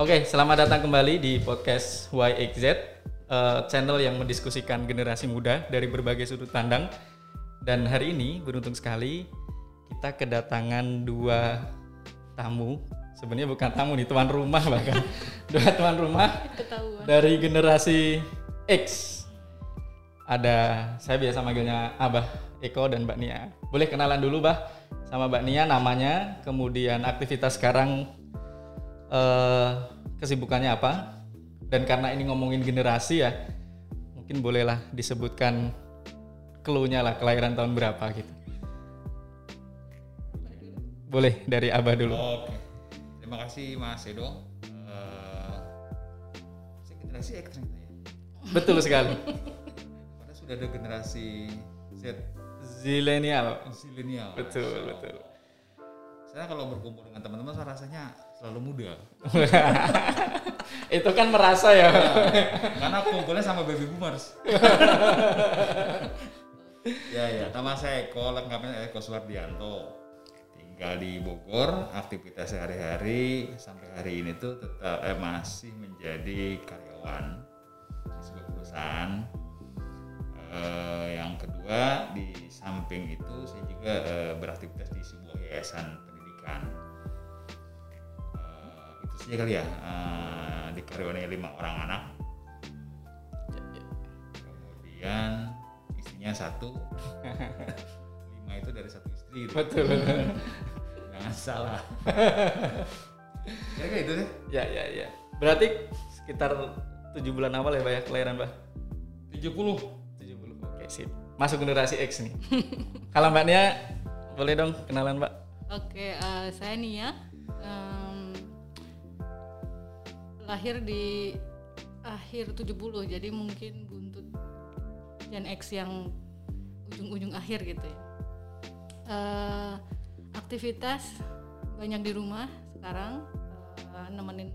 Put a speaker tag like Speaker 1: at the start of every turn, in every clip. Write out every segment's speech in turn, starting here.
Speaker 1: Oke, selamat datang kembali di podcast YXZ, eh, channel yang mendiskusikan generasi muda dari berbagai sudut pandang. Dan hari ini beruntung sekali kita kedatangan dua tamu. Sebenarnya bukan tamu nih, tuan rumah bahkan. dua tuan rumah
Speaker 2: Ketahuan.
Speaker 1: dari generasi X. Ada saya biasa manggilnya Abah Eko dan Mbak Nia. Boleh kenalan dulu, Bah, sama Mbak Nia namanya, kemudian aktivitas sekarang eh, kesibukannya apa? Dan karena ini ngomongin generasi ya, mungkin bolehlah disebutkan clue-nya lah kelahiran tahun berapa gitu. Boleh dari Abah dulu.
Speaker 3: Oke, terima kasih Mas Edo. Eh, saya generasi X ternyata ya.
Speaker 1: Betul sekali.
Speaker 3: Padahal sudah ada generasi Z,
Speaker 1: Zilenial.
Speaker 3: zilenial.
Speaker 1: Betul, betul.
Speaker 3: Saya kalau berkumpul dengan teman-teman saya rasanya selalu muda.
Speaker 1: Itu kan merasa ya.
Speaker 3: Karena kumpulnya sama baby boomers. ya ya, nama saya Eko, lengkapnya Eko Suwardianto. Tinggal di Bogor, aktivitas sehari-hari sampai hari ini tuh tetap eh, masih menjadi karyawan di sebuah perusahaan. Eh, yang kedua di samping itu saya juga eh, beraktivitas di sebuah yayasan pendidikan. Saja kali ya. Eh, dikaryawannya lima orang anak. Kemudian istrinya satu. lima itu dari satu istri. gitu.
Speaker 1: Betul. betul.
Speaker 3: Jangan salah. ya kayak itu deh.
Speaker 1: Ya, ya, ya. Berarti sekitar tujuh bulan awal ya, Pak ya, kelahiran, Pak?
Speaker 3: 70
Speaker 1: 70. Oke, sip. Masuk generasi X nih. Kalau Mbak Nia, boleh dong kenalan, Mbak?
Speaker 2: Oke, eh, saya Nia. Lahir di akhir 70, jadi mungkin buntut Gen X yang ujung-ujung akhir gitu ya. Eh, aktivitas banyak di rumah sekarang, eh, nemenin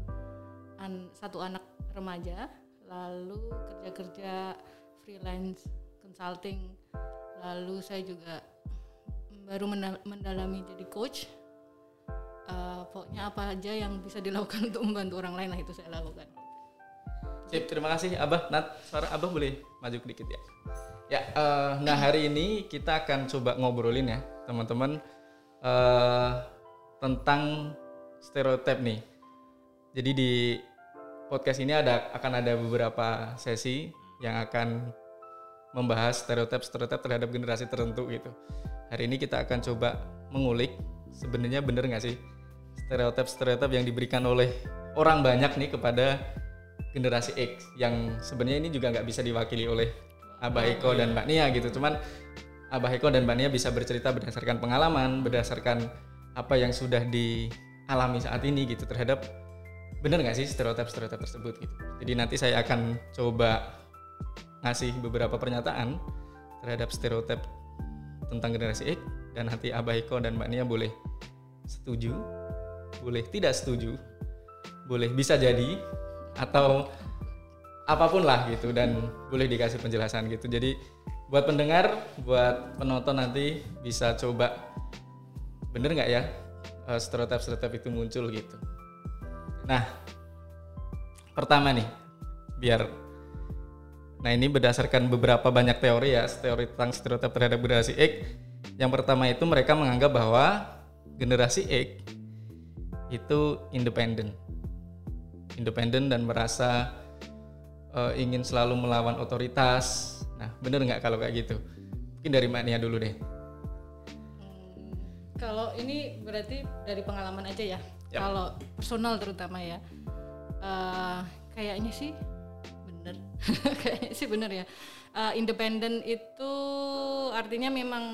Speaker 2: an- satu anak remaja, lalu kerja-kerja freelance consulting, lalu saya juga baru mendal- mendalami jadi coach. Pokoknya apa aja yang bisa dilakukan untuk membantu orang lain lah itu saya lakukan.
Speaker 1: Sip, terima kasih Abah. Nat, suara Abah boleh maju dikit ya. Ya, eh, nah hari ini kita akan coba ngobrolin ya, teman-teman eh, tentang stereotip nih. Jadi di podcast ini ada akan ada beberapa sesi yang akan membahas stereotip-stereotip terhadap generasi tertentu gitu. Hari ini kita akan coba mengulik sebenarnya bener nggak sih stereotip-stereotip yang diberikan oleh orang banyak nih kepada generasi X yang sebenarnya ini juga nggak bisa diwakili oleh Abah Eko dan Mbak Nia gitu. Cuman Abah Eko dan Mbak Nia bisa bercerita berdasarkan pengalaman, berdasarkan apa yang sudah dialami saat ini gitu terhadap bener nggak sih stereotip-stereotip tersebut gitu. Jadi nanti saya akan coba ngasih beberapa pernyataan terhadap stereotip tentang generasi X dan nanti Abah Eko dan Mbak Nia boleh setuju, boleh tidak setuju, boleh bisa jadi atau apa pun lah gitu dan boleh dikasih penjelasan gitu. Jadi buat pendengar, buat penonton nanti bisa coba bener nggak ya eh, stereotip-stereotip itu muncul gitu. Nah, pertama nih, biar Nah ini berdasarkan beberapa banyak teori ya, teori tentang stereotip terhadap generasi X. Yang pertama itu mereka menganggap bahwa generasi X itu independen, independen dan merasa eh, ingin selalu melawan otoritas. Nah bener nggak kalau kayak gitu? Mungkin dari Mbak Nia dulu deh.
Speaker 2: Hmm, kalau ini berarti dari pengalaman aja ya.
Speaker 1: Yap.
Speaker 2: Kalau personal terutama ya, Eh, kayaknya sih bener, kayaknya sih bener ya. Eh, independen itu artinya memang?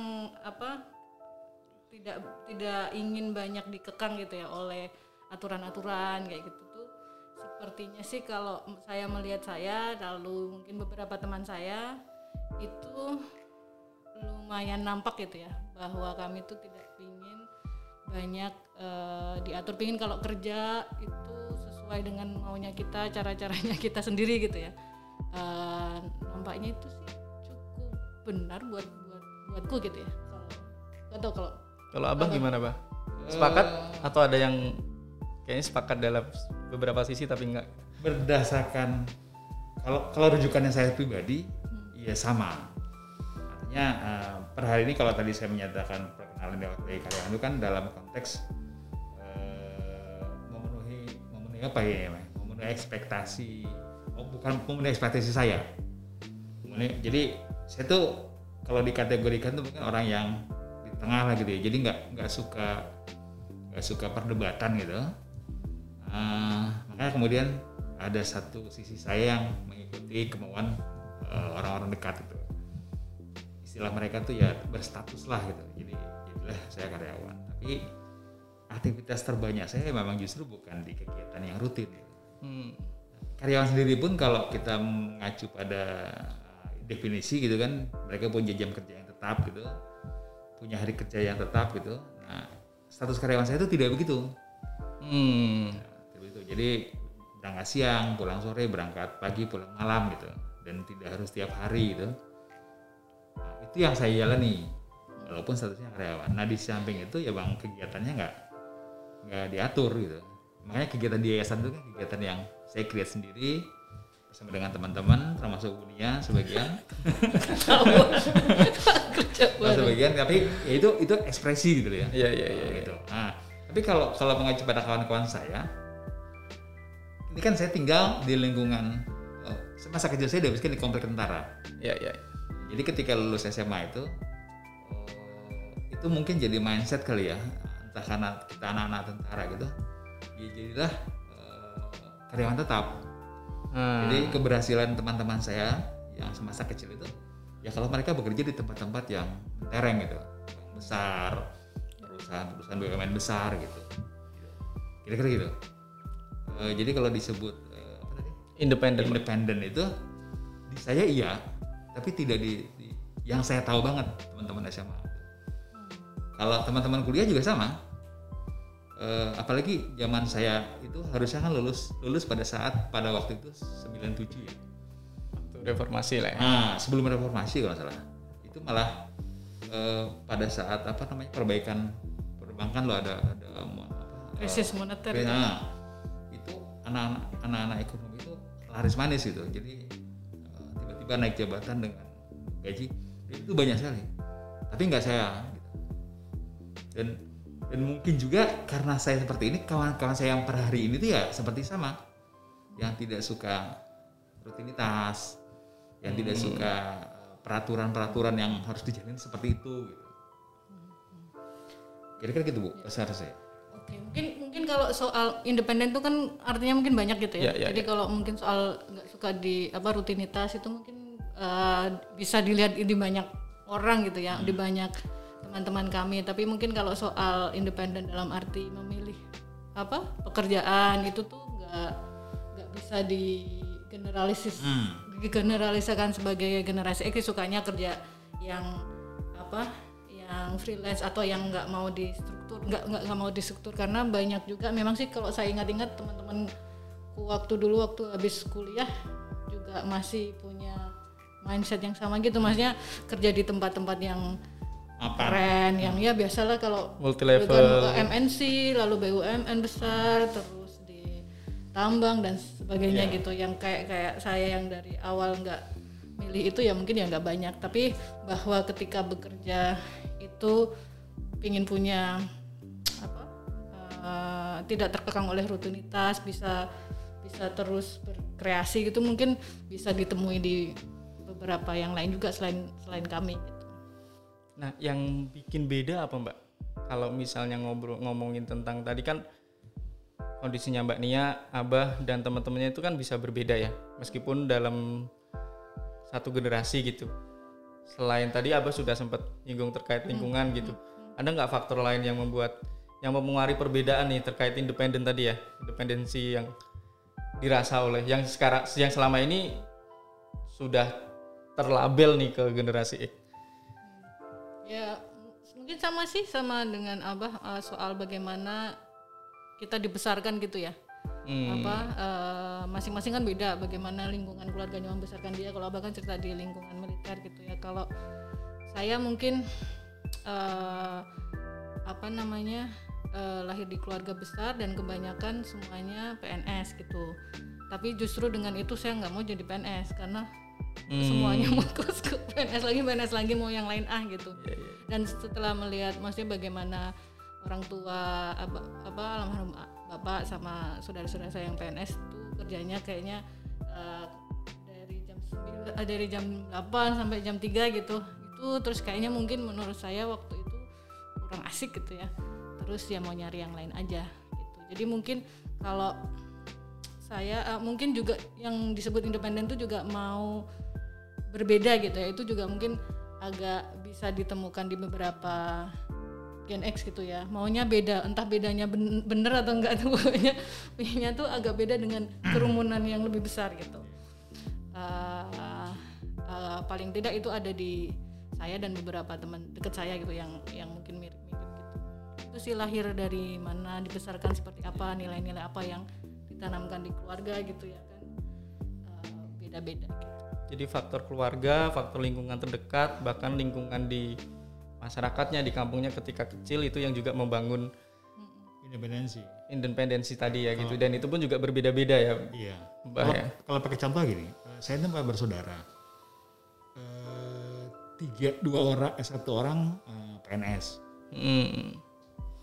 Speaker 2: Tidak tidak ingin banyak dikekang gitu ya oleh aturan-aturan kayak gitu tuh. Sepertinya sih kalau saya melihat saya, lalu mungkin beberapa teman saya itu lumayan nampak gitu ya bahwa kami tuh tidak ingin banyak eh, diatur. Pingin kalau kerja itu sesuai dengan maunya kita cara-caranya kita sendiri gitu ya. Eh, nampaknya itu sih cukup benar buat buat buatku gitu ya. Kalau tahu kalau
Speaker 1: Kalau abang gimana bah? Sepakat? Atau ada yang kayaknya sepakat dalam beberapa sisi tapi enggak.
Speaker 3: berdasarkan kalau kalau rujukannya saya pribadi ya sama. Artinya eh, per hari ini kalau tadi saya menyatakan perkenalan dari karyawan itu kan dalam konteks eh, memenuhi memenuhi apa ya memenuhi ekspektasi oh bukan memenuhi ekspektasi saya. Memenuhi- jadi saya tuh kalau dikategorikan tuh mungkin orang yang tengah lah gitu ya. Jadi nggak nggak suka nggak suka perdebatan gitu. Ah, makanya kemudian ada satu sisi saya yang mengikuti kemauan eh, orang-orang dekat itu istilah mereka tuh ya berstatus lah gitu. Jadi jadilah saya karyawan. Tapi aktivitas terbanyak saya memang justru bukan di kegiatan yang rutin gitu.
Speaker 1: Hmm.
Speaker 3: karyawan sendiri pun kalau kita mengacu pada definisi gitu kan mereka punya jam kerja yang tetap gitu punya hari kerja yang tetap gitu nah status karyawan saya itu tidak begitu
Speaker 1: Hmm.
Speaker 3: seperti itu. Jadi berangkat siang, pulang sore, berangkat pagi, pulang malam gitu, dan tidak harus tiap hari gitu. Nah, itu yang saya jalani, walaupun statusnya karyawan. Nah di samping itu ya bang kegiatannya nggak nggak diatur gitu. Makanya kegiatan di yayasan itu kan kegiatan yang saya create sendiri bersama dengan teman-teman, termasuk Unia sebagian, Nah, sebagian. Tapi ya itu itu ekspresi gitu ya.
Speaker 1: Iya iya iya.
Speaker 3: Nah, gitu. Nah, tapi kalau kalau mengacu pada kawan-kawan saya, ini kan saya tinggal di lingkungan oh, masa kecil saya dihabiskan di komplek tentara.
Speaker 1: Iya iya.
Speaker 3: Jadi ketika lulus SMA itu, oh, itu mungkin jadi mindset kali ya, entah karena kita anak-anak tentara gitu, ya jadilah eh, karyawan tetap.
Speaker 1: Hmm.
Speaker 3: Jadi keberhasilan teman-teman saya yang semasa kecil itu, ya kalau mereka bekerja di tempat-tempat yang tereng gitu, yang besar, perusahaan-perusahaan BUMN besar gitu, kira-kira gitu. Eh, jadi kalau disebut eh, apa tadi
Speaker 1: independen.
Speaker 3: independen itu di saya iya, tapi tidak di, di- yang saya tahu banget teman-teman SMA. Kalau teman-teman kuliah juga sama. Eh, apalagi zaman saya itu harusnya kan lulus lulus pada saat pada waktu itu 97 ya.
Speaker 1: Waktu reformasi lah ya.
Speaker 3: Nah, sebelum reformasi kalau salah. Itu malah eh, pada saat apa namanya perbaikan perbankan lo ada ada eh,
Speaker 2: krisis moneter
Speaker 3: Nah, itu anak-anak anak-anak ekonomi itu laris manis gitu. Jadi eh, tiba-tiba naik jabatan dengan gaji itu banyak sekali. Tapi nggak saya. Gitu. Dan dan mungkin juga karena saya seperti ini, kawan-kawan saya yang per hari ini tuh ya seperti sama, yang tidak suka rutinitas, yang tidak suka eh, peraturan-peraturan yang harus dijalin seperti itu. Gitu. Kira-kira gitu bu, besar saya.
Speaker 2: Oke, mungkin mungkin kalau soal independen itu kan artinya mungkin banyak gitu ya.
Speaker 1: Ya, ya,
Speaker 2: Jadi kalau mungkin soal nggak suka di apa rutinitas itu mungkin eh, bisa dilihat di banyak orang gitu ya, di banyak teman-teman kami. Tapi mungkin kalau soal independen dalam arti memilih apa pekerjaan itu tuh nggak nggak bisa digeneralisis digeneralisasikan sebagai generasi. X sukanya kerja yang apa yang freelance atau yang nggak mau di struktur nggak nggak nggak mau di struktur karena banyak juga memang sih kalau saya ingat-ingat teman-teman waktu dulu waktu habis kuliah juga masih punya mindset yang sama gitu. Maksudnya kerja di tempat-tempat yang
Speaker 3: Apa?
Speaker 2: keren yang ya biasalah kalau
Speaker 1: Multi level.
Speaker 2: MNC lalu BUMN besar terus di tambang dan sebagainya
Speaker 3: Iya.
Speaker 2: gitu yang kayak kayak saya yang dari awal nggak milih itu ya mungkin ya nggak banyak tapi bahwa ketika bekerja itu ingin punya apa eh, tidak terkekang oleh rutinitas bisa bisa terus berkreasi gitu mungkin bisa ditemui di beberapa yang lain juga selain selain kami gitu.
Speaker 1: Nah, yang bikin beda apa Mbak? Kalau misalnya ngobrol ngomongin tentang tadi kan kondisinya Mbak Nia, Abah dan teman-temannya itu kan bisa berbeda ya, meskipun dalam satu generasi gitu. Selain tadi Abah sudah sempat nyinggung terkait lingkungan gitu, ada nggak faktor lain yang membuat yang mempengaruhi perbedaan nih terkait independen tadi ya, independensi yang dirasa oleh yang sekarang yang selama ini sudah terlabel nih ke generasi X.
Speaker 2: Ya mungkin sama sih sama dengan Abah eh, soal bagaimana kita dibesarkan gitu ya.
Speaker 1: Hmm.
Speaker 2: Apa eh, masing-masing kan beda bagaimana lingkungan keluarganya membesarkan dia. Kalau Abah kan cerita di lingkungan militer gitu ya. Kalau saya mungkin eh, apa namanya eh, lahir di keluarga besar dan kebanyakan semuanya PNS gitu. Tapi justru dengan itu saya nggak mau jadi PNS karena
Speaker 1: Hmm.
Speaker 2: semuanya mau terus ke PNS lagi PNS lagi mau yang lain ah gitu.
Speaker 1: Iya, iya.
Speaker 2: Dan setelah melihat maksudnya bagaimana orang tua apa, apa almarhum bapak sama saudara-saudara saya yang PNS itu kerjanya kayaknya eh, dari jam 9 eh, dari jam 8 sampai jam 3 gitu. Itu terus kayaknya mungkin menurut saya waktu itu kurang asik gitu ya. Terus ya mau nyari yang lain aja gitu. Jadi mungkin kalau saya eh, mungkin juga yang disebut independen itu juga mau berbeda gitu ya. Itu juga mungkin agak bisa ditemukan di beberapa Gen X gitu ya. Maunya beda entah bedanya ben- bener atau enggak tuh. Pokoknya pengennya tuh agak beda dengan kerumunan yang lebih besar gitu. Eh, eh, paling tidak itu ada di saya dan beberapa teman dekat saya gitu yang yang mungkin mirip-mirip gitu. Itu sih lahir dari mana dibesarkan seperti apa nilai-nilai apa yang ditanamkan di keluarga gitu ya kan. Eh, beda-beda gitu.
Speaker 1: Jadi faktor keluarga, faktor lingkungan terdekat, bahkan lingkungan di masyarakatnya di kampungnya ketika kecil itu yang juga membangun
Speaker 3: Independensi.
Speaker 1: independensi tadi ya gitu dan itu pun juga berbeda-beda ya
Speaker 3: Iya.
Speaker 1: Mbak
Speaker 3: Kalau,
Speaker 1: ya.
Speaker 3: kalau pakai contoh gini, eh, saya itu empat bersaudara. Eh, tiga, dua orang, eh, satu orang eh, PNS.
Speaker 1: Hmm.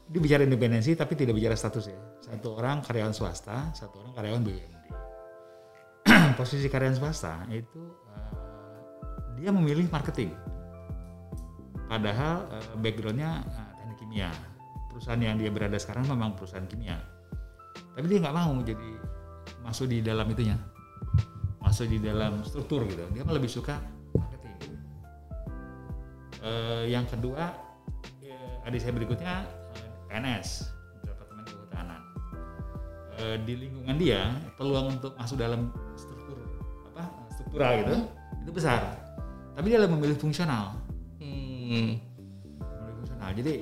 Speaker 3: Dia bicara independensi tapi tidak bicara status ya. Satu orang karyawan swasta, satu orang karyawan BUMD. Posisi karyawan swasta itu eh, dia memilih marketing. Padahal eh, backgroundnya eh, teknik kimia. Perusahaan yang dia berada sekarang memang perusahaan kimia. Tapi dia nggak mau jadi masuk di dalam itunya, masuk di dalam struktur gitu. Dia lebih suka marketing. Eh, yang kedua, eh, adik saya berikutnya PNS, Departemen Kehutanan. Eh, di lingkungan dia peluang untuk masuk dalam struktural gitu itu besar. Tapi dia lebih memilih fungsional.
Speaker 1: Hmm.
Speaker 3: Memilih fungsional. Jadi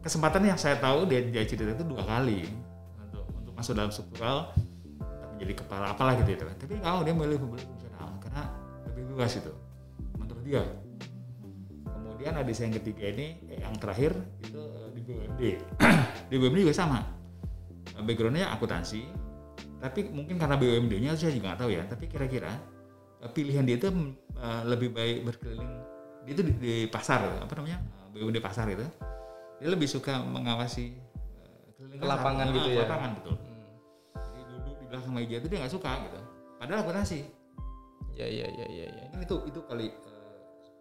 Speaker 3: kesempatan yang saya tahu dia dia cerita itu dua kali. Untuk untuk masuk dalam struktural menjadi kepala apalah gitu ya tapi kalau dia memilih memilih fungsional. Karena lebih luas itu. Menurut dia kemudian saya yang ketiga ini eh, yang terakhir itu eh, di BUMD di BUMD juga sama. Backgroundnya akuntansi. Tapi mungkin karena BUMD-nya saya juga nggak tahu ya. Tapi kira-kira pilihan dia itu eh, lebih baik berkeliling dia itu di, di pasar apa namanya eh, BUMD pasar itu dia lebih suka mengawasi eh, keliling
Speaker 1: Ke lapangan gitu
Speaker 3: Ah,
Speaker 1: ya?
Speaker 3: lapangan betul jadi duduk di belakang meja itu dia nggak suka gitu padahal akuntansi
Speaker 1: Ya ya ya ya ya.
Speaker 3: Mungkin itu itu kali eh,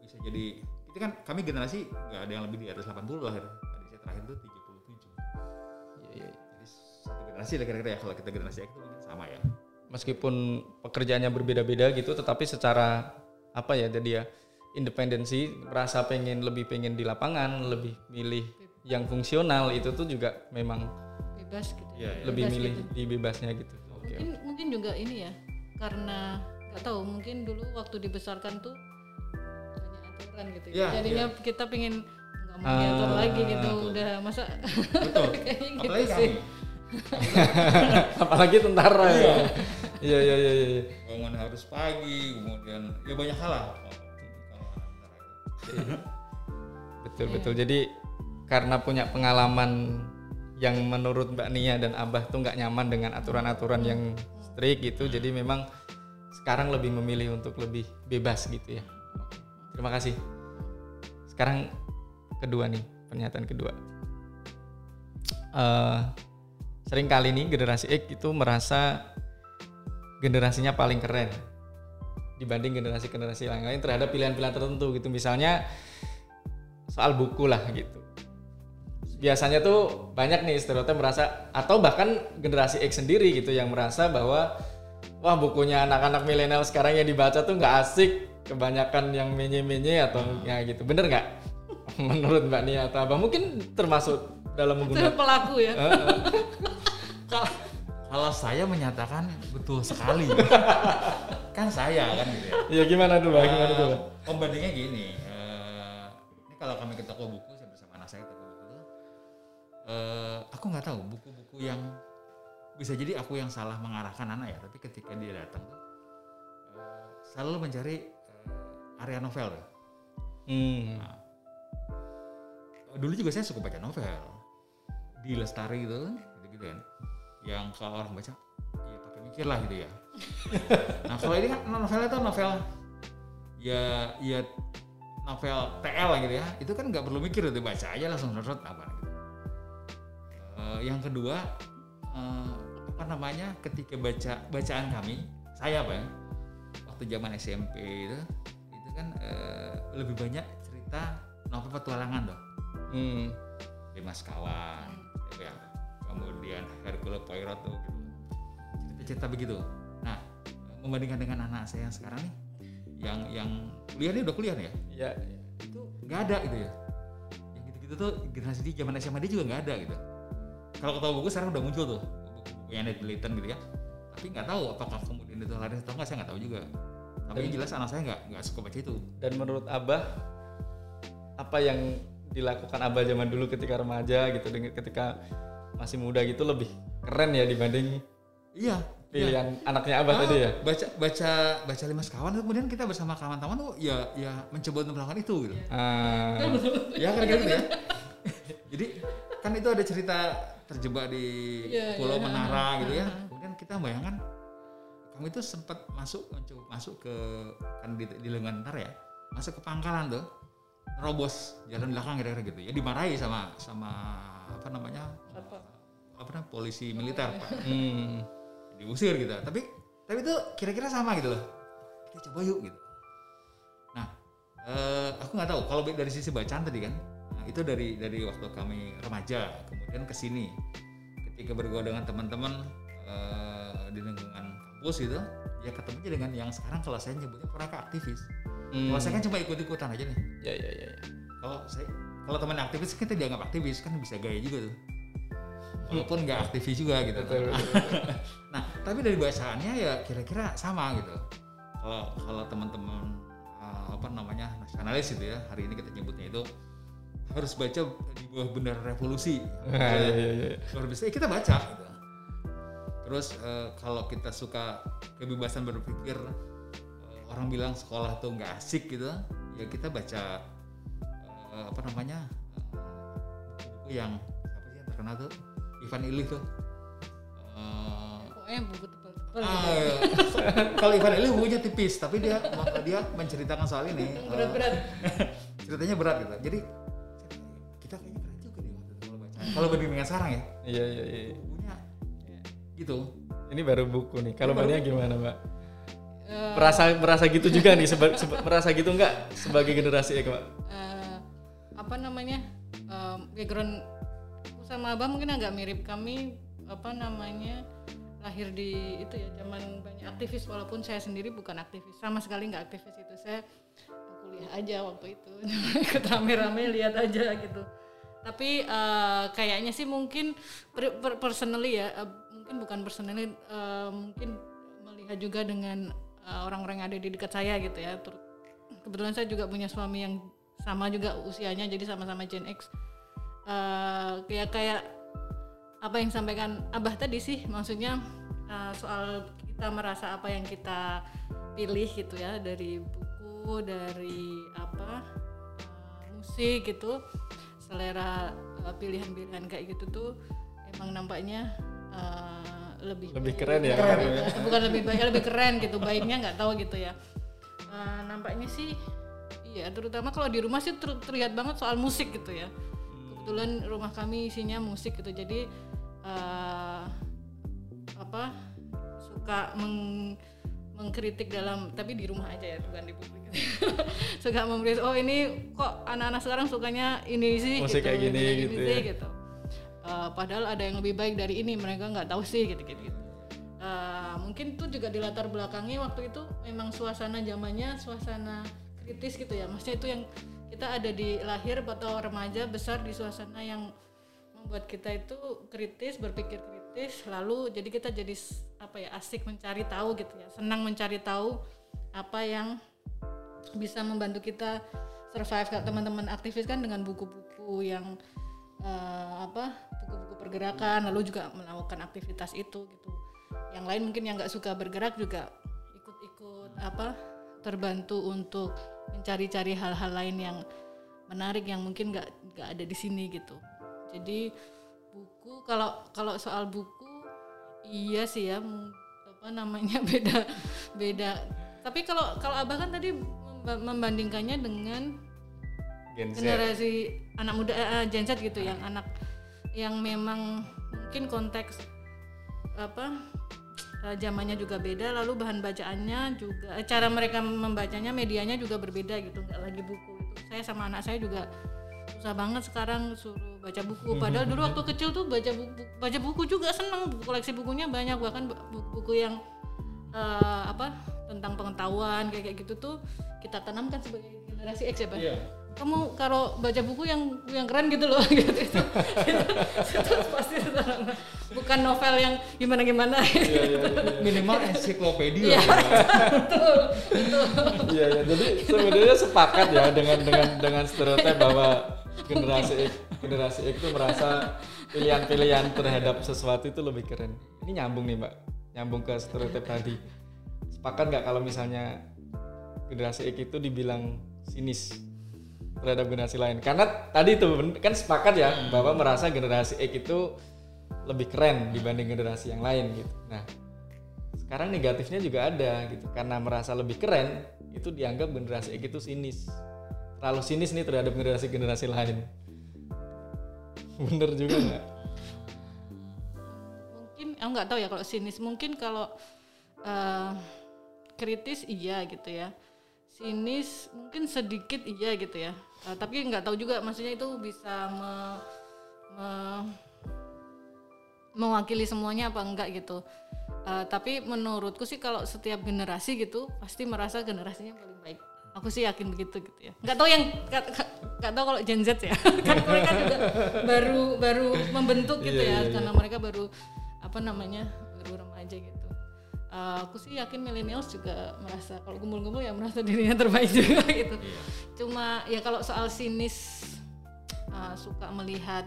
Speaker 3: bisa jadi itu kan kami generasi nggak ada yang lebih di atas 80 lah gitu. Tadi saya terakhir itu 37.
Speaker 1: Ya, ya, ya.
Speaker 3: Jadi satu generasi lah kira-kira ya kalau kita generasi X itu sama ya.
Speaker 1: Meskipun pekerjaannya berbeda-beda gitu tetapi secara apa ya jadi ya independensi merasa pengen lebih pengen di lapangan, lebih milih yang fungsional itu tuh juga memang
Speaker 2: bebas gitu
Speaker 3: Iya, iya.
Speaker 1: lebih
Speaker 2: Bebas
Speaker 1: milih
Speaker 2: gitu.
Speaker 1: di bebasnya gitu. Oke.
Speaker 2: mungkin mungkin juga ini ya karena nggak tahu mungkin dulu waktu dibesarkan tuh banyak aturan gitu ya
Speaker 3: Iya,
Speaker 2: jadinya kita pengen nggak mau
Speaker 1: Ah,
Speaker 2: diatur lagi gitu
Speaker 3: betul.
Speaker 2: udah masa
Speaker 3: Betul.
Speaker 2: kayaknya gitu
Speaker 3: Apalagi
Speaker 2: sih
Speaker 1: Apalagi tentara ya. Iya iya iya iya.
Speaker 3: bangun harus pagi, kemudian ya banyak hal lah. anak tentara itu.
Speaker 1: Betul betul. Jadi karena punya pengalaman yang menurut Mbak Nia dan Abah tuh nggak nyaman dengan aturan-aturan yang strict gitu. Jadi memang sekarang lebih memilih untuk lebih bebas gitu ya. Terima kasih. Sekarang kedua nih pernyataan kedua. Eh sering kali nih generasi X itu merasa generasinya paling keren dibanding generasi-generasi yang lain terhadap pilihan-pilihan tertentu gitu. Misalnya soal buku lah gitu. Biasanya tuh banyak nih stereotip merasa atau bahkan generasi X sendiri gitu yang merasa bahwa wah bukunya anak-anak milenial sekarang yang dibaca tuh nggak asik, kebanyakan yang menye-menye atau ya gitu. Bener nggak? Menurut Mbak Nia atau Abah mungkin termasuk dalam menggunakan
Speaker 2: pelaku ya
Speaker 3: Kalau saya menyatakan betul sekali. kan saya kan gitu ya.
Speaker 1: Ya gimana tuh, Mbak? Gimana tuh, Mbak?
Speaker 3: Eh, pembandingnya gini eh, ini kalau kami ke toko buku saya bersama anak saya ke toko buku eh, aku nggak tahu buku-buku yang bisa jadi aku yang salah mengarahkan anak ya tapi ketika dia datang tuh eh, selalu mencari eh, area novel tuh.
Speaker 1: Hmm.
Speaker 3: dulu juga saya suka baca novel di lestari gitu gitu gitu kan yang kalau orang baca ya pakai mikir lah gitu ya. Nah kalau ini kan novelnya tuh novel ya ya novel TL lah gitu ya. Itu kan nggak perlu mikir itu baca aja langsung nurut apa gitu. Eh, yang kedua eh, apa namanya ketika baca bacaan kami saya apa ya waktu zaman SMP itu itu kan eh, lebih banyak cerita novel petualangan tuh
Speaker 1: Hmm.
Speaker 3: lima sekawan ya kemudian Hercule Poirot tuh. Gitu cerita-cerita begitu. Nah membandingkan dengan anak saya yang sekarang nih yang yang kuliah nih udah kuliah nih ya?
Speaker 1: Ya.
Speaker 3: itu nggak ada gitu ya? Yang gitu-gitu tuh generasi di zaman SMA dia juga nggak ada gitu. Kalau ketemu buku sekarang udah muncul tuh buku-buku yang ada dilitan gitu ya. Tapi nggak tahu apakah kemudian itu laris atau nggak saya nggak tahu juga. Tapi yang jelas anak saya nggak nggak suka baca itu.
Speaker 1: Dan menurut Abah apa yang dilakukan Abah zaman dulu ketika remaja gitu ketika masih muda gitu lebih keren ya dibanding
Speaker 3: iya
Speaker 1: pilihan anaknya Abah tadi ya.
Speaker 3: baca baca baca lima sekawan kemudian kita bersama kawan-kawan tuh ya ya mencoba untuk melakukan itu gitu.
Speaker 1: Ah,
Speaker 3: ya kan gitu ya. Jadi kan itu ada cerita terjebak di
Speaker 2: Iya,
Speaker 3: pulau
Speaker 2: iya.
Speaker 3: menara gitu ya. Kemudian kita bayangkan kami itu sempat masuk mencoba masuk ke kan di, di lingkungan menara ya masuk ke pangkalan tuh robos jalan belakang kira-kira gitu ya dimarahi sama sama apa namanya
Speaker 2: Apa?
Speaker 3: apa namanya polisi militer pak
Speaker 1: hmm.
Speaker 3: diusir gitu tapi tapi itu kira-kira sama gitu loh kita coba yuk gitu nah eh, aku nggak tahu kalau dari sisi bacaan tadi kan nah, itu dari dari waktu kami remaja kemudian ke sini ketika bergaul dengan teman-teman eh, di lingkungan kampus gitu ya ketemu aja dengan yang sekarang kalau saya nyebutnya mereka aktivis
Speaker 1: Hmm.
Speaker 3: kalau saya kan cuma ikut-ikutan aja nih
Speaker 1: Ya ya ya. ya.
Speaker 3: kalau saya kalau teman aktivis kita dianggap aktivis kan bisa gaya juga tuh. Walaupun nggak aktivis juga gitu
Speaker 1: Betul, betul.
Speaker 3: nah tapi dari bacaannya ya kira-kira sama gitu. Kalau kalau teman-teman uh, apa namanya nasionalis itu ya hari ini kita nyebutnya itu harus baca di bawah benar revolusi.
Speaker 1: Ah, ya,
Speaker 3: luar biasa. Ya kita baca gitu. terus eh, kalau kita suka kebebasan berpikir eh, orang bilang sekolah tuh nggak asik gitu ya kita baca eh, apa namanya eh, buku yang siapa sih yang terkenal tuh Ivan Illich tuh Eh,
Speaker 2: Pokoknya buku tebal-tebal
Speaker 3: ah,
Speaker 2: gitu.
Speaker 3: kalau Ivan Illich bukunya tipis tapi dia dia menceritakan soal ini eh,
Speaker 2: Berat-berat.
Speaker 3: ceritanya berat gitu jadi kita kayaknya keren juga nih waktu itu kalau baca kalau banding dengan sekarang ya
Speaker 1: Iya iya iya.
Speaker 3: bukunya gitu
Speaker 1: Ini baru buku nih. Kalau Mbaknya gimana, Mbak?
Speaker 2: Eh,
Speaker 1: Merasa merasa gitu juga nih seba- seba- merasa gitu enggak sebagai generasi X, Mbak?
Speaker 2: Apa namanya eh, background sama abah mungkin agak mirip kami apa namanya lahir di itu ya zaman banyak aktivis walaupun saya sendiri bukan aktivis sama sekali nggak aktivis itu. Saya kuliah aja waktu itu ikut rame-rame lihat aja gitu. Tapi eh, kayaknya sih mungkin per- per- personally ya eh, mungkin bukan personally eh, mungkin melihat juga dengan orang-orang yang ada di dekat saya gitu ya kebetulan saya juga punya suami yang sama juga usianya jadi sama-sama Gen X. Eh, kayak kayak apa yang disampaikan Abah tadi sih maksudnya eh, soal kita merasa apa yang kita pilih gitu ya dari buku dari apa eh, musik gitu selera eh, pilihan-pilihan kayak gitu tuh emang nampaknya eh, lebih
Speaker 1: Lebih keren ya,
Speaker 2: Keren,
Speaker 1: ya.
Speaker 2: bukan lebih baik lebih keren gitu baiknya nggak tahu gitu ya. Eh, nampaknya sih iya terutama kalau di rumah sih ter- terlihat banget soal musik gitu ya kebetulan rumah kami isinya musik gitu jadi eh, apa suka meng- mengkritik dalam tapi di rumah aja ya bukan di publik suka memberi oh ini kok anak-anak sekarang sukanya ini sih
Speaker 1: Musik kayak gini
Speaker 2: ini
Speaker 1: gitu
Speaker 2: sih,
Speaker 1: ya.
Speaker 2: gitu. Eh, padahal ada yang lebih baik dari ini mereka nggak tahu sih gitu gitu, gitu. Eh, mungkin itu juga di latar belakangnya waktu itu memang suasana zamannya suasana kritis gitu ya. Maksudnya itu yang kita ada di lahir atau remaja besar di suasana yang membuat kita itu kritis berpikir kritis lalu jadi kita jadi apa ya asik mencari tahu gitu ya. Senang mencari tahu apa yang bisa membantu kita survive. Kayak teman-teman aktivis kan dengan buku-buku yang eh, apa buku-buku pergerakan lalu juga melakukan aktivitas itu gitu. Yang lain mungkin yang nggak suka bergerak juga ikut-ikut apa terbantu untuk mencari-cari hal-hal lain yang menarik yang mungkin nggak nggak ada di sini gitu jadi buku kalau kalau soal buku iya sih ya apa namanya beda beda tapi kalau kalau abah kan tadi memba- membandingkannya dengan
Speaker 1: Gen Z.
Speaker 2: generasi anak muda eh, Gen Z gitu yang anak yang memang mungkin konteks apa zamannya juga beda lalu bahan bacaannya juga eh, cara mereka membacanya medianya juga berbeda gitu nggak lagi buku itu saya sama anak saya juga susah banget sekarang suruh baca buku. Padahal dulu waktu kecil tuh baca buku baca buku juga seneng koleksi bukunya banyak. Bahkan bu- buku-buku yang eh, apa tentang pengetahuan kayak kayak gitu tuh kita tanamkan sebagai generasi X ya pak?
Speaker 1: Iya.
Speaker 2: Kamu kalau baca buku yang yang keren gitu loh gitu itu, itu pasti tertanam. bukan novel yang gimana gimana
Speaker 3: Minimal ensiklopedia.
Speaker 2: Iya.
Speaker 1: Iya, iya. Jadi sebenarnya sepakat ya dengan dengan dengan stereotip bahwa generasi X, generasi X itu merasa pilihan-pilihan terhadap sesuatu itu lebih keren. Ini nyambung nih, Mbak. Nyambung ke stereotip tadi. Sepakat nggak kalau misalnya generasi X itu dibilang sinis terhadap generasi lain? Karena tadi itu kan sepakat ya bahwa merasa generasi X itu lebih keren dibanding generasi yang lain gitu. Nah, sekarang negatifnya juga ada gitu. Karena merasa lebih keren itu dianggap generasi X itu sinis. Terlalu sinis nih terhadap generasi generasi lain. Bener juga nggak?
Speaker 2: Mungkin aku nggak tahu ya kalau sinis. Mungkin kalau eh, kritis iya gitu ya. Sinis mungkin sedikit iya gitu ya Eh, tapi nggak tahu juga maksudnya itu bisa me- me- mewakili semuanya apa enggak gitu. Eh, tapi menurutku sih kalau setiap generasi gitu pasti merasa generasinya paling baik. Aku sih yakin begitu gitu ya. Nggak tahu yang nggak tahu kalau Gen Z ya. Kan mereka juga baru baru membentuk gitu ya karena mereka baru apa namanya baru remaja gitu Eh, aku sih yakin millennials juga merasa kalau kumpul-kumpul ya merasa dirinya terbaik juga gitu. Cuma ya kalau soal sinis eh, suka melihat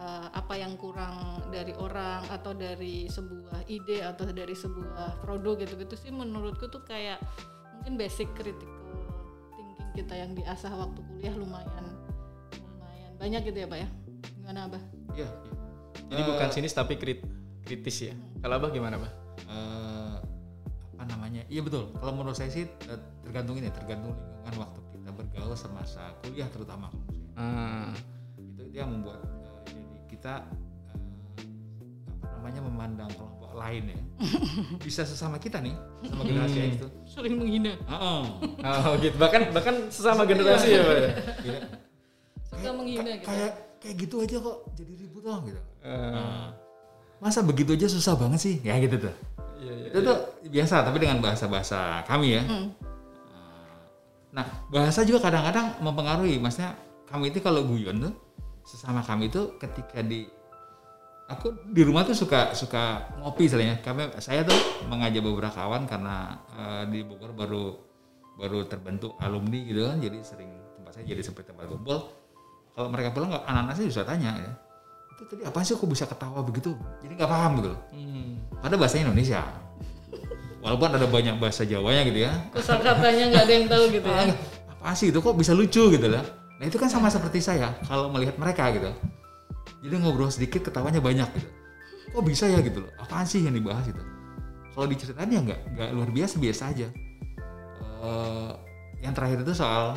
Speaker 2: eh, apa yang kurang dari orang atau dari sebuah ide atau dari sebuah produk gitu-gitu sih menurutku tuh kayak mungkin basic critical thinking kita yang diasah waktu kuliah lumayan lumayan banyak gitu ya pak ya? Gimana abah?
Speaker 3: Iya, iya.
Speaker 1: jadi bukan sinis tapi krit- kritis ya. Kalau abah gimana bah
Speaker 3: Eh, Iya betul. Kalau menurut saya sih eh, tergantung ini, tergantung lingkungan waktu kita bergaul semasa kuliah terutama.
Speaker 1: Ah,
Speaker 3: Itu dia membuat eh, jadi kita eh, apa namanya memandang kelompok lain ya. Bisa sesama kita nih, sama generasi X itu.
Speaker 2: saling menghina
Speaker 3: Heeh.
Speaker 1: oh gitu bahkan bahkan sesama generasi ya pak ya
Speaker 3: Gila.
Speaker 2: suka menghina gitu
Speaker 3: Kayak kayak gitu aja kok jadi ribut loh gitu. Nah, masa begitu aja susah banget sih? Ya gitu tuh.
Speaker 1: Iya iya.
Speaker 3: Itu tuh biasa tapi dengan bahasa-bahasa kami ya. Nah bahasa juga kadang-kadang mempengaruhi. Maksudnya kami itu kalau guyon tuh sesama kami itu ketika di aku di rumah tuh suka suka ngopi misalnya kami saya tuh mengajak beberapa kawan karena eh, di Bogor baru baru terbentuk alumni gitu kan. Jadi sering tempat saya jadi seperti tempat kumpul. Kalau mereka pulang anak-anak saya bisa tanya ya itu tadi apa sih kok bisa ketawa begitu jadi nggak paham gitu loh
Speaker 1: Hmm.
Speaker 3: ada bahasa Indonesia. Walaupun ada banyak bahasa Jawanya gitu ya.
Speaker 2: kosakatanya nggak ada yang tahu gitu ya
Speaker 3: Apa sih itu kok bisa lucu gitu lah. Nah itu kan sama seperti saya kalau melihat mereka gitu. Jadi ngobrol sedikit ketawanya banyak gitu. Kok bisa ya gitu loh. Apaan sih yang dibahas itu? Kalau diceritain ya nggak nggak luar biasa biasa aja. Eh, yang terakhir itu soal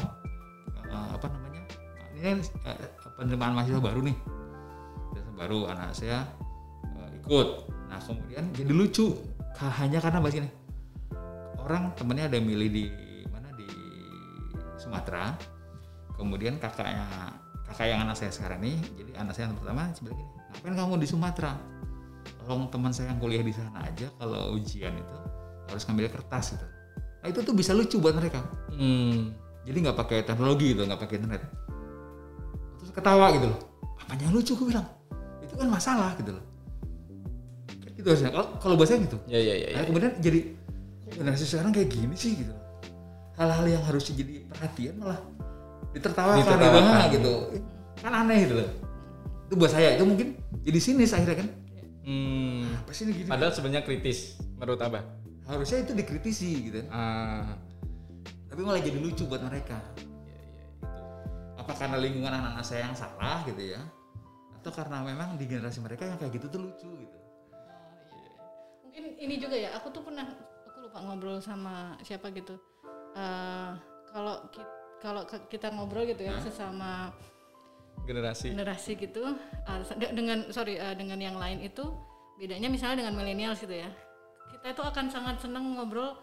Speaker 3: eh, apa namanya? Ini kan eh, penerimaan mahasiswa baru nih. Baru anak saya eh, ikut. Nah kemudian jadi lucu. Hanya karena bahas ini. Orang temennya ada milih di mana? Di Sumatera. Kemudian kakaknya kakak yang anak saya sekarang nih jadi anak saya yang pertama sebenarnya gini ngapain kamu di Sumatera? Tolong teman saya yang kuliah di sana aja kalau ujian itu harus ngambil kertas gitu. Nah itu tuh bisa lucu buat mereka.
Speaker 1: Hmm.
Speaker 3: jadi nggak pakai teknologi gitu nggak pakai internet. Terus ketawa gitu loh. Apanya lucu? gue bilang itu kan masalah gitu loh gitu harusnya kalau kalau bahasa gitu
Speaker 1: ya ya ya, ya.
Speaker 3: Nah, kemudian jadi generasi sekarang kayak gini sih gitu. Hal-hal yang harusnya jadi perhatian malah ditertawakan,
Speaker 1: Ditertawakan.
Speaker 3: gitu, gitu. Kan aneh gitu loh. Itu buat saya itu mungkin jadi sinis akhirnya kan.
Speaker 1: Hmm.
Speaker 3: Apa sih ini gini?
Speaker 1: padahal sebenarnya kritis menurut abah
Speaker 3: Harusnya itu dikritisi gitu.
Speaker 1: Ah,
Speaker 3: Tapi malah jadi lucu buat mereka.
Speaker 1: iya.
Speaker 3: Apa karena lingkungan anak-anak saya yang salah gitu ya? Atau karena memang di generasi mereka yang kayak gitu tuh lucu gitu.
Speaker 2: Mungkin ini juga ya aku tuh pernah aku lupa ngobrol sama siapa gitu. Eh, kalau ki- kalau ke- kita ngobrol gitu ya sesama
Speaker 1: Generasi.
Speaker 2: generasi gitu de- dengan sorry eh, dengan yang lain itu bedanya misalnya dengan milenial gitu ya. Kita itu akan sangat senang ngobrol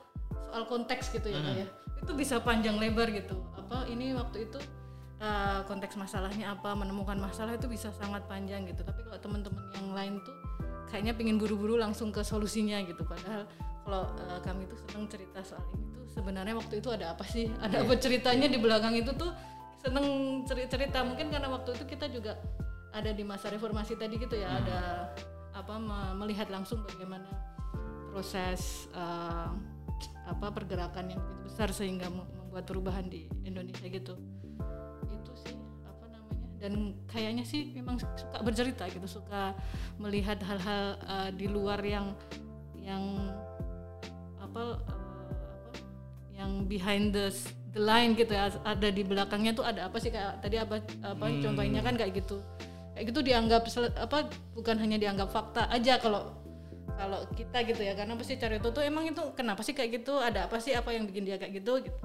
Speaker 2: soal konteks gitu ya Kak ya. Itu bisa panjang lebar gitu. Apa ini waktu itu eh, konteks masalahnya apa menemukan masalah itu bisa sangat panjang gitu. Tapi kalau teman-teman yang lain tuh kayaknya pingin buru-buru langsung ke solusinya gitu. Padahal kalau eh, kami tuh senang cerita soal ini tuh sebenarnya waktu itu ada apa sih? Ada apa ceritanya di belakang itu tuh seneng ceri- cerita mungkin karena waktu itu kita juga ada di masa reformasi tadi gitu ya ada apa me- melihat langsung bagaimana proses eh, apa pergerakan yang begitu besar sehingga mem- membuat perubahan di Indonesia gitu itu sih apa namanya. Dan kayaknya sih memang suka bercerita gitu suka melihat hal-hal eh, di luar yang yang apa eh, apa yang behind the the line gitu ya ada di belakangnya tuh ada apa sih kayak tadi apa apa contohnya kan kayak gitu. Kayak gitu dianggap apa bukan hanya dianggap fakta aja kalau kalau kita gitu ya. Karena pasti cari itu tuh emang itu kenapa sih kayak gitu ada apa sih apa yang bikin dia kayak gitu gitu.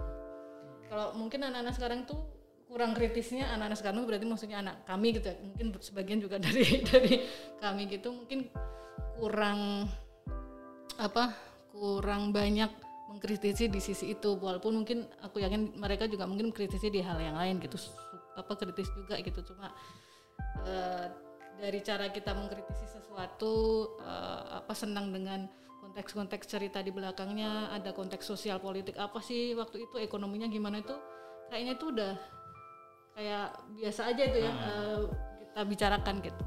Speaker 2: Kalau mungkin anak-anak sekarang tuh kurang kritisnya anak-anak sekarang berarti maksudnya anak kami gitu ya. Mungkin sebagian juga dari dari kami gitu mungkin kurang apa kurang banyak mengkritisi di sisi itu. Walaupun mungkin aku yakin mereka juga mungkin mengkritisi di hal yang lain gitu apa kritis juga gitu. Cuma eh, dari cara kita mengkritisi sesuatu eh, apa senang dengan konteks-konteks cerita di belakangnya ada konteks sosial politik apa sih waktu itu ekonominya gimana itu kayaknya itu udah kayak biasa aja itu ya eh, kita bicarakan gitu